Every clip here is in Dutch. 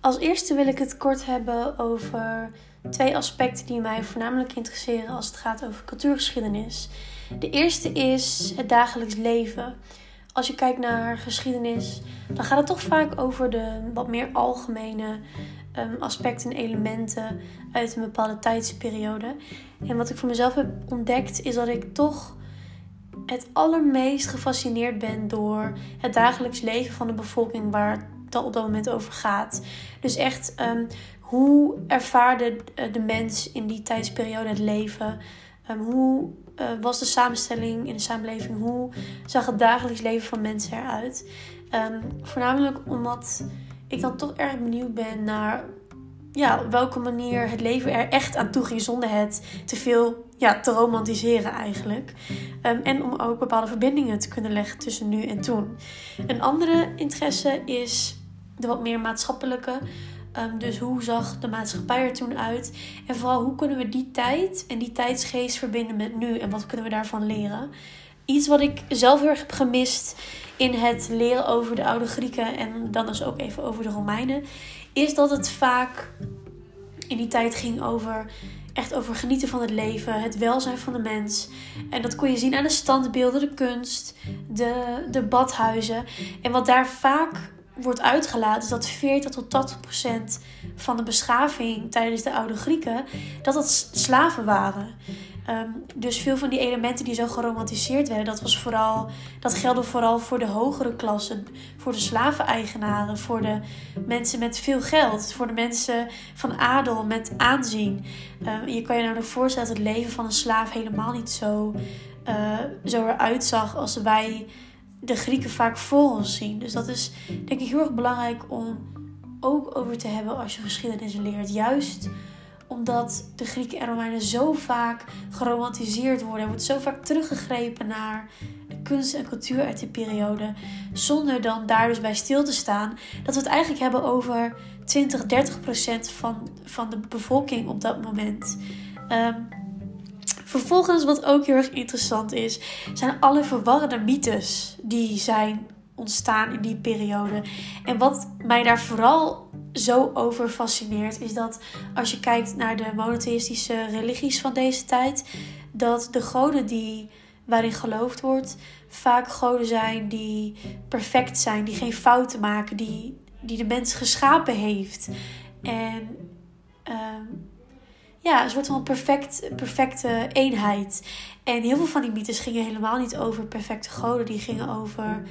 Als eerste wil ik het kort hebben over twee aspecten die mij voornamelijk interesseren als het gaat over cultuurgeschiedenis. De eerste is het dagelijks leven. Als je kijkt naar geschiedenis, dan gaat het toch vaak over de wat meer algemene um, aspecten en elementen uit een bepaalde tijdsperiode. En wat ik voor mezelf heb ontdekt, is dat ik toch het allermeest gefascineerd ben door het dagelijks leven van de bevolking waar het op dat moment over gaat. Dus echt, um, hoe ervaarde eh, de mens in die tijdsperiode het leven? Um, hoe uh, was de samenstelling in de samenleving? Hoe zag het dagelijks leven van mensen eruit? Um, voornamelijk omdat ik dan toch erg benieuwd ben naar ja, welke manier het leven er echt aan toe ging zonder het te veel ja, te romantiseren eigenlijk. En om ook bepaalde verbindingen te kunnen leggen tussen nu en toen. Een andere interesse is de wat meer maatschappelijke. Um, dus hoe zag de maatschappij er toen uit? En vooral hoe kunnen we die tijd en die tijdsgeest verbinden met nu? En wat kunnen we daarvan leren? Iets wat ik zelf heel erg heb gemist in het leren over de oude Grieken en dan dus ook even over de Romeinen, is dat het vaak in die tijd ging over echt over genieten van het leven, het welzijn van de mens. En dat kon je zien aan de standbeelden, de kunst, de, de badhuizen. En wat daar vaak wordt uitgelaten, dat 40 tot 80 procent van de beschaving tijdens de oude Grieken, dat dat slaven waren. Ehm, dus veel van die elementen die zo geromantiseerd werden, dat, was vooral, dat geldde vooral voor de hogere klassen, voor de slaveneigenaren, voor de mensen met veel geld, voor de mensen van adel met aanzien. Um, je kan je nou voorstellen dat het leven van een slaaf helemaal niet zo, uh, zo eruit zag als wij de Grieken vaak voor ons zien. Dus dat is denk ik heel erg belangrijk om ook over te hebben als je geschiedenis leert. Juist omdat de Grieken en Romeinen zo vaak geromantiseerd worden. Er wordt zo vaak teruggegrepen naar kunst en cultuur uit die periode. Zonder dan daar dus bij stil te staan. Dat we het eigenlijk hebben over 20, 30 procent van, van de bevolking op dat moment. Um, vervolgens, wat ook heel erg interessant is, zijn alle verwarrende mythes die zijn ontstaan in die periode. En wat mij daar vooral zo over fascineert, is dat als je kijkt naar de monotheïstische religies van deze tijd, dat de goden die waarin geloofd wordt, vaak goden zijn die perfect zijn, die geen fouten maken, die, die de mens geschapen heeft. En uh, ja, een soort van perfect, perfecte eenheid. En heel veel van die mythes gingen helemaal niet over perfecte goden, die gingen over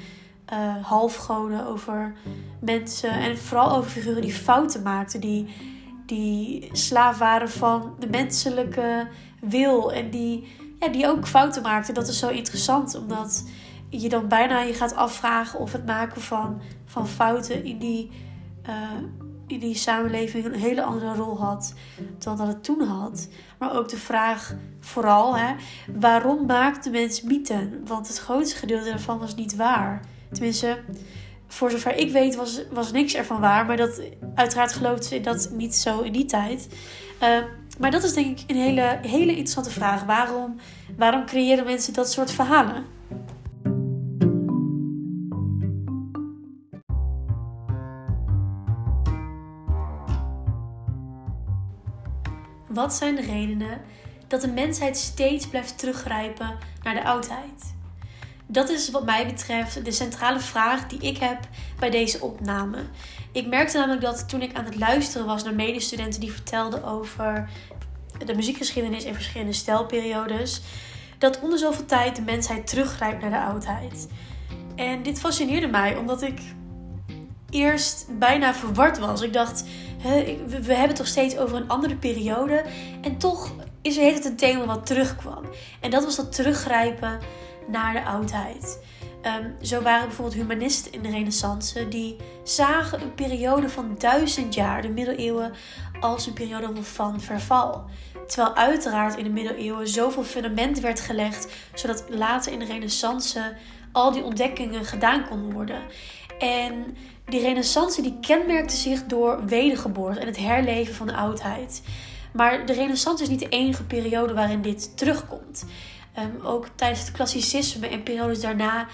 uh, halfgoden, over mensen en vooral over figuren die fouten maakten, die, die slaaf waren van de menselijke wil en die, ja, die ook fouten maakten. Dat is zo interessant, omdat je dan bijna je gaat afvragen of het maken van, van fouten in die, uh, in die samenleving een hele andere rol had dan dat het toen had. Maar ook de vraag vooral, hè, waarom maakt de mens mythen? Want het grootste gedeelte daarvan was niet waar. Tenminste, voor zover ik weet was, was niks ervan waar. Maar dat, uiteraard geloofden ze dat niet zo in die tijd. Uh, maar dat is denk ik een hele, hele interessante vraag. Waarom, waarom creëren mensen dat soort verhalen? Wat zijn de redenen dat de mensheid steeds blijft teruggrijpen naar de oudheid? Dat is wat mij betreft de centrale vraag die ik heb bij deze opname. Ik merkte namelijk dat toen ik aan het luisteren was naar medestudenten die vertelden over de muziekgeschiedenis in verschillende stijlperiodes, dat onder zoveel tijd de mensheid teruggrijpt naar de oudheid. En dit fascineerde mij omdat ik eerst bijna verward was. Ik dacht, we hebben het toch steeds over een andere periode. En toch is er het een thema wat terugkwam. En dat was dat teruggrijpen naar de oudheid. Um, zo waren bijvoorbeeld humanisten in de Renaissance die zagen een periode van duizend jaar, de middeleeuwen, als een periode van verval. Terwijl uiteraard in de middeleeuwen zoveel fundament werd gelegd, zodat later in de Renaissance al die ontdekkingen gedaan konden worden. En die renaissance die kenmerkte zich door wedergeboorte en het herleven van de oudheid. Maar de renaissance is niet de enige periode waarin dit terugkomt. Um, ook tijdens het klassicisme en periodes daarna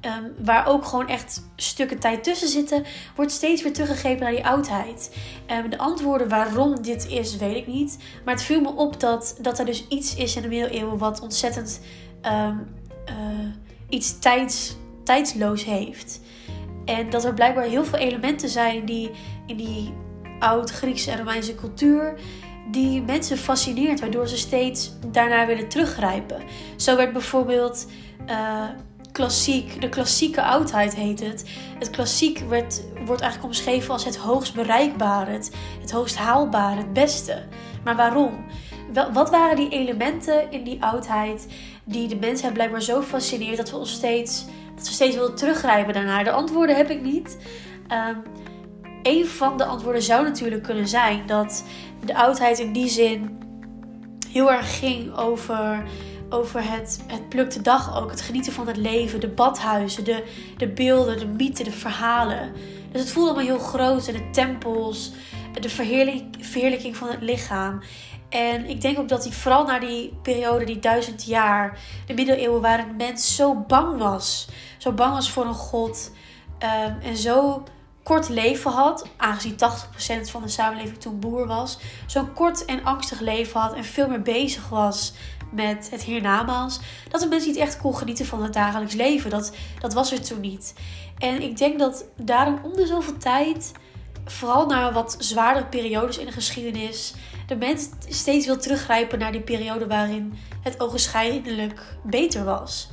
ehm, waar ook gewoon echt stukken tijd tussen zitten, wordt steeds weer teruggegrepen naar die oudheid. Um, de antwoorden waarom dit is, weet ik niet. Maar het viel me op dat, dat er dus iets is in de middeleeuwen wat ontzettend uh, iets tijds, tijdsloos heeft. En dat er blijkbaar heel veel elementen zijn die in die oud-Griekse en Romeinse cultuur die mensen fascineert, waardoor ze steeds daarna willen teruggrijpen. Zo werd bijvoorbeeld uh, klassiek, de klassieke oudheid heet het. Het klassiek werd, wordt eigenlijk omschreven als het hoogst bereikbare, het, het hoogst haalbare, het beste. Maar waarom? Wel, wat waren die elementen in die oudheid die de mensheid blijkbaar zo fascineert dat we ons steeds, dat we steeds willen teruggrijpen daarnaar? De antwoorden heb ik niet. Um, een van de antwoorden zou natuurlijk kunnen zijn dat de oudheid in die zin heel erg ging over, over het, het plukte dag ook. Het genieten van het leven, de badhuizen, de, de beelden, de mythen, de verhalen. Dus het voelde allemaal heel groot. En de tempels, de verheerlijking van het lichaam. En ik denk ook dat hij vooral naar die periode, die duizend jaar, de middeleeuwen, waarin de mens zo bang was. Zo bang was voor een god. Um, en zo kort leven had, aangezien 80% van de samenleving toen boer was, zo'n kort en angstig leven had en veel meer bezig was met het hiernamaals, dat de mensen niet echt kon genieten van het dagelijks leven. Dat, dat was er toen niet. En ik denk dat daarom om de zoveel tijd, vooral naar wat zwaardere periodes in de geschiedenis, de mens steeds wil teruggrijpen naar die periode waarin het ogenschijnlijk beter was.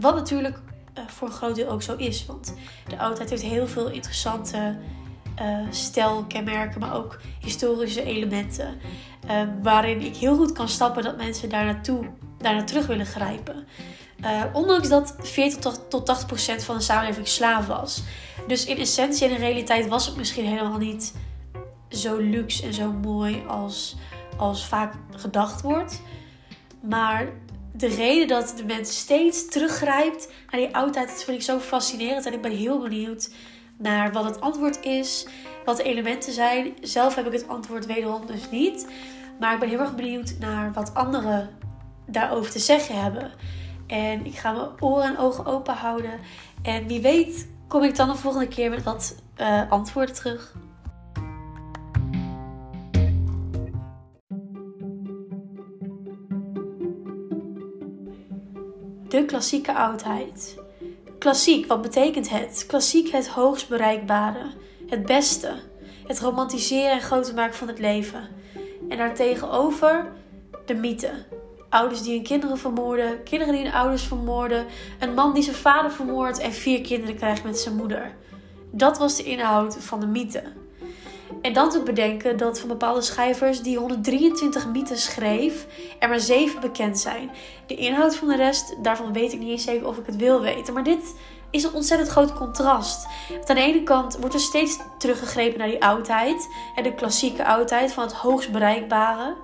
Wat natuurlijk uh, voor een groot deel ook zo is. Want de oudheid heeft heel veel interessante uh, stijlkenmerken, maar ook historische elementen. Uh, waarin ik heel goed kan stappen dat mensen daar naartoe, daar naar terug willen grijpen. ondanks dat 40 tot, tot 80 procent van de samenleving slaaf was. Dus in essentie en in realiteit was het misschien helemaal niet zo luxe en zo mooi als, als vaak gedacht wordt. Maar de reden dat de mens steeds teruggrijpt naar die oudheid, dat vind ik zo fascinerend. En ik ben heel benieuwd naar wat het antwoord is, wat de elementen zijn. Zelf heb ik het antwoord wederom dus niet. Maar ik ben heel erg benieuwd naar wat anderen daarover te zeggen hebben. En ik ga mijn oren en ogen open houden. En wie weet kom ik dan de volgende keer met wat uh, antwoorden terug. De klassieke oudheid. Klassiek, wat betekent het? Klassiek het hoogst bereikbare, het beste, het romantiseren en groter maken van het leven. En daartegenover de mythe. Ouders die hun kinderen vermoorden, kinderen die hun ouders vermoorden, een man die zijn vader vermoordt en vier kinderen krijgt met zijn moeder. Dat was de inhoud van de mythe. En dan te bedenken dat van bepaalde schrijvers die 123 mythes schreef, er maar 7 bekend zijn. De inhoud van de rest, daarvan weet ik niet eens zeker of ik het wil weten. Maar dit is een ontzettend groot contrast. Aan de ene kant wordt er steeds teruggegrepen naar die oudheid. En de klassieke oudheid van het hoogst bereikbare.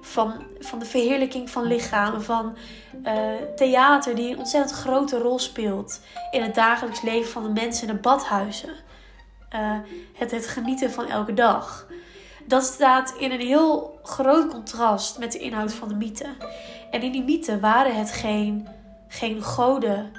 Van, van de verheerlijking van lichamen, van uh, theater die een ontzettend grote rol speelt in het dagelijks leven van de mensen in de badhuizen. Eh, het, het genieten van elke dag. Dat staat in een heel groot contrast met de inhoud van de mythe. En in die mythe waren het geen, geen goden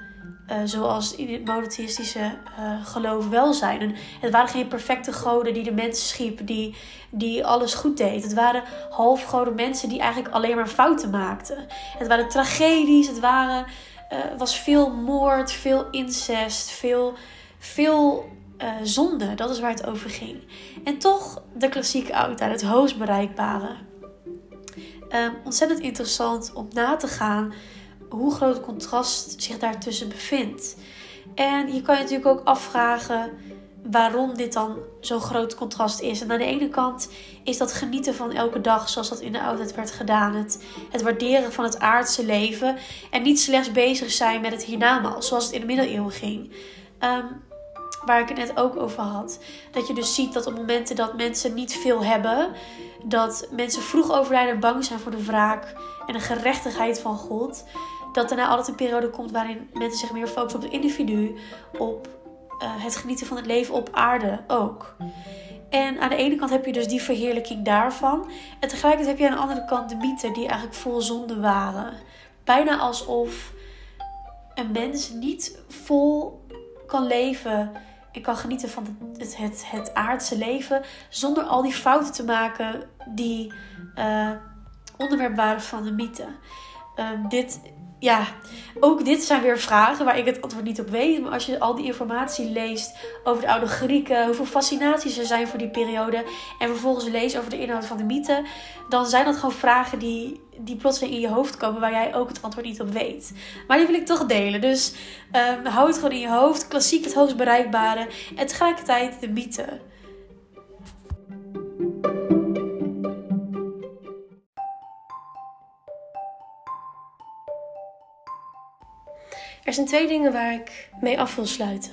uh, zoals in het monotheïstische uh, geloof wel zijn. Het waren geen perfecte goden die de mens schiep, die, die alles goed deed. Het waren halfgoden mensen die eigenlijk alleen maar fouten maakten. Het waren tragedies, het waren, was veel moord, veel incest, veel, veel uh, zonde. Dat is waar het over ging. En toch de klassieke oudheid, het hoogst bereikbare. Um, ontzettend interessant om na te gaan hoe groot contrast zich daartussen bevindt. En je kan je natuurlijk ook afvragen waarom dit dan zo'n groot contrast is. En aan de ene kant is dat genieten van elke dag zoals dat in de oudheid werd gedaan. Het, het waarderen van het aardse leven. En niet slechts bezig zijn met het hiernamaals zoals het in de middeleeuwen ging. Um, waar ik het net ook over had. Dat je dus ziet dat op momenten dat mensen niet veel hebben, dat mensen vroeg overlijden, bang zijn voor de wraak en de gerechtigheid van God, dat daarna altijd een periode komt waarin mensen zich meer focussen op het individu, op uh, het genieten van het leven op aarde ook. En aan de ene kant heb je dus die verheerlijking daarvan. En tegelijkertijd heb je aan de andere kant de mythen die eigenlijk vol zonde waren. Bijna alsof een mens niet vol kan leven en kan genieten van het, het, het aardse leven zonder al die fouten te maken die uh, onderwerp waren van de mythe. Ehm, dit ja, ook dit zijn weer vragen waar ik het antwoord niet op weet. Maar als je al die informatie leest over de oude Grieken, hoeveel fascinaties er zijn voor die periode, en vervolgens leest over de inhoud van de mythe, dan zijn dat gewoon vragen die, die plotseling in je hoofd komen waar jij ook het antwoord niet op weet. Maar die wil ik toch delen. Dus um, hou het gewoon in je hoofd. Klassiek het hoogst bereikbare en tegelijkertijd de mythe. Er zijn twee dingen waar ik mee af wil sluiten.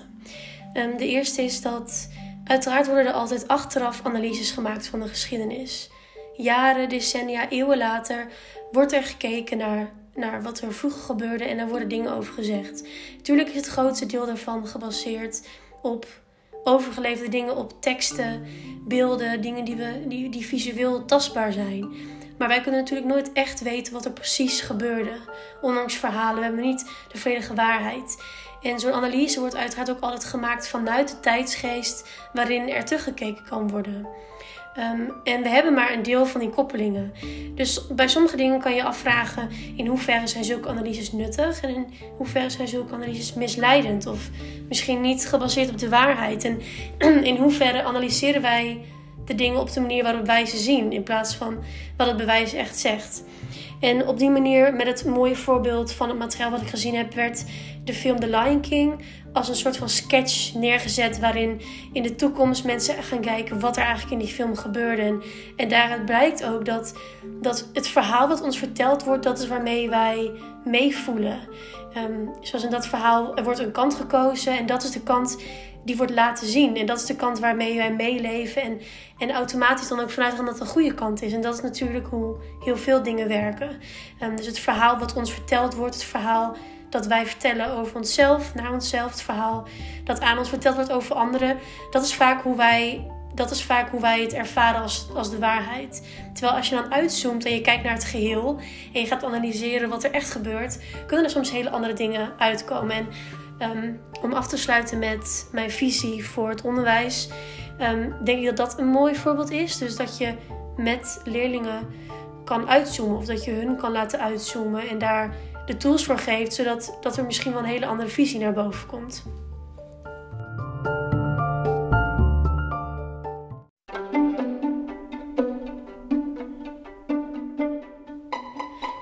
Ehm, de eerste is dat uiteraard worden er altijd achteraf analyses gemaakt van de geschiedenis. Jaren, decennia, eeuwen later wordt er gekeken naar, naar wat er vroeger gebeurde en daar worden dingen over gezegd. Tuurlijk is het grootste deel daarvan gebaseerd op overgeleverde dingen, op teksten, beelden, dingen die, we, die, die visueel tastbaar zijn. Maar wij kunnen natuurlijk nooit echt weten wat er precies gebeurde. Ondanks verhalen, we hebben niet de volledige waarheid. En zo'n analyse wordt uiteraard ook altijd gemaakt vanuit de tijdsgeest waarin er teruggekeken kan worden. Ehm, en we hebben maar een deel van die koppelingen. Dus bij sommige dingen kan je afvragen in hoeverre zijn zulke analyses nuttig en in hoeverre zijn zulke analyses misleidend of misschien niet gebaseerd op de waarheid. En in hoeverre analyseren wij de dingen op de manier waarop wij ze zien, in plaats van wat het bewijs echt zegt. En op die manier, met het mooie voorbeeld van het materiaal wat ik gezien heb, werd de film The Lion King als een soort van sketch neergezet. Waarin in de toekomst mensen gaan kijken wat er eigenlijk in die film gebeurde. En, en daaruit blijkt ook dat, dat het verhaal wat ons verteld wordt, dat is waarmee wij meevoelen. Um, zoals in dat verhaal, er wordt een kant gekozen en dat is de kant die wordt laten zien. En dat is de kant waarmee wij meeleven. En, en automatisch dan ook vanuit gaan dat het een goede kant is. En dat is natuurlijk hoe heel veel dingen werken. Um, dus het verhaal wat ons verteld wordt, het verhaal dat wij vertellen over onszelf, naar onszelf, het verhaal dat aan ons verteld wordt over anderen, dat is vaak hoe wij. Dat is vaak hoe wij het ervaren als, als de waarheid. Terwijl als je dan uitzoomt en je kijkt naar het geheel en je gaat analyseren wat er echt gebeurt, kunnen er soms hele andere dingen uitkomen. En Ehm, om af te sluiten met mijn visie voor het onderwijs, um, denk ik dat dat een mooi voorbeeld is. Dus dat je met leerlingen kan uitzoomen of dat je hun kan laten uitzoomen en daar de tools voor geeft, zodat dat er misschien wel een hele andere visie naar boven komt.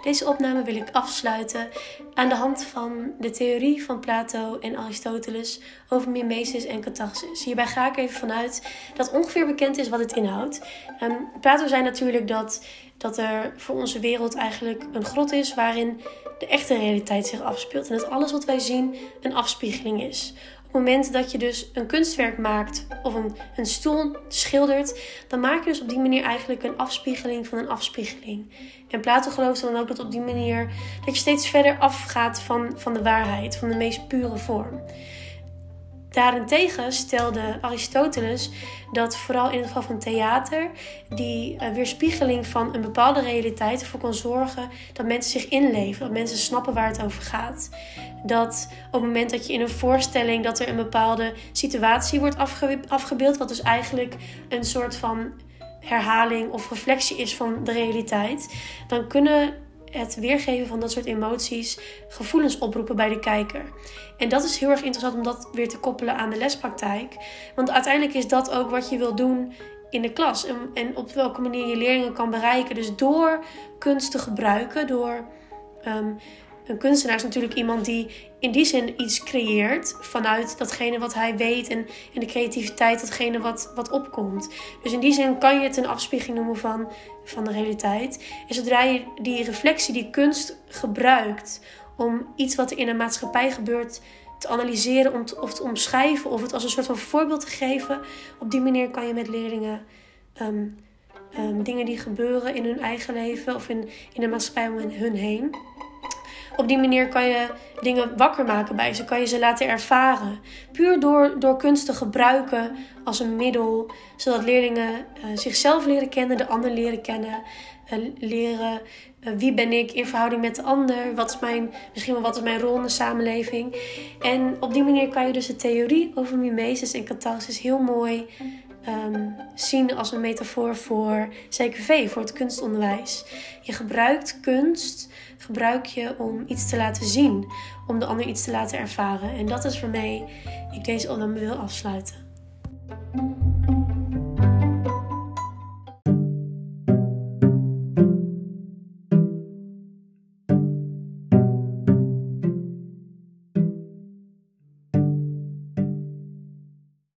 Deze opname wil ik afsluiten aan de hand van de theorie van Plato en Aristoteles over mimesis en catharsis. Hierbij ga ik even vanuit dat ongeveer bekend is wat het inhoudt. Um, Plato zei natuurlijk dat, dat er voor onze wereld eigenlijk een grot is waarin de echte realiteit zich afspeelt. En dat alles wat wij zien een afspiegeling is moment dat je dus een kunstwerk maakt of een, een stoel schildert, dan maak je dus op die manier eigenlijk een afspiegeling van een afspiegeling. En Plato geloofde dan ook dat op die manier dat je steeds verder afgaat van, van de waarheid, van de meest pure vorm. Daarentegen stelde Aristoteles dat vooral in het geval van theater die uh, weerspiegeling van een bepaalde realiteit ervoor kan zorgen dat mensen zich inleven, dat mensen snappen waar het over gaat. Dat op het moment dat je in een voorstelling dat er een bepaalde situatie wordt afgebeeld, wat dus eigenlijk een soort van herhaling of reflectie is van de realiteit, dan kunnen het weergeven van dat soort emoties gevoelens oproepen bij de kijker. En dat is heel erg interessant om dat weer te koppelen aan de lespraktijk. Want uiteindelijk is dat ook wat je wil doen in de klas. En, en op welke manier je leerlingen kan bereiken. Dus door kunst te gebruiken, door ehm, een kunstenaar is natuurlijk iemand die in die zin iets creëert vanuit datgene wat hij weet en, de creativiteit, datgene wat, wat opkomt. Dus in die zin kan je het een afspiegeling noemen van, van de realiteit. En zodra je die reflectie, die kunst gebruikt om iets wat er in een maatschappij gebeurt te analyseren om of te omschrijven of het als een soort van voorbeeld te geven, op die manier kan je met leerlingen ehm, ehm, dingen die gebeuren in hun eigen leven of in, in de maatschappij om hun heen op die manier kan je dingen wakker maken bij ze, kan je ze laten ervaren. Puur door, door kunst te gebruiken als een middel, zodat leerlingen uh, zichzelf leren kennen, de ander leren kennen. leren wie ben ik in verhouding met de ander, wat is mijn, misschien wel wat is mijn rol in de samenleving. En op die manier kan je dus de theorie over mimesis en catharsis heel mooi Ehm, zien als een metafoor voor CQV, voor het kunstonderwijs. Je gebruikt kunst, gebruik je om iets te laten zien, om de ander iets te laten ervaren. En dat is waarmee ik deze opname wil afsluiten.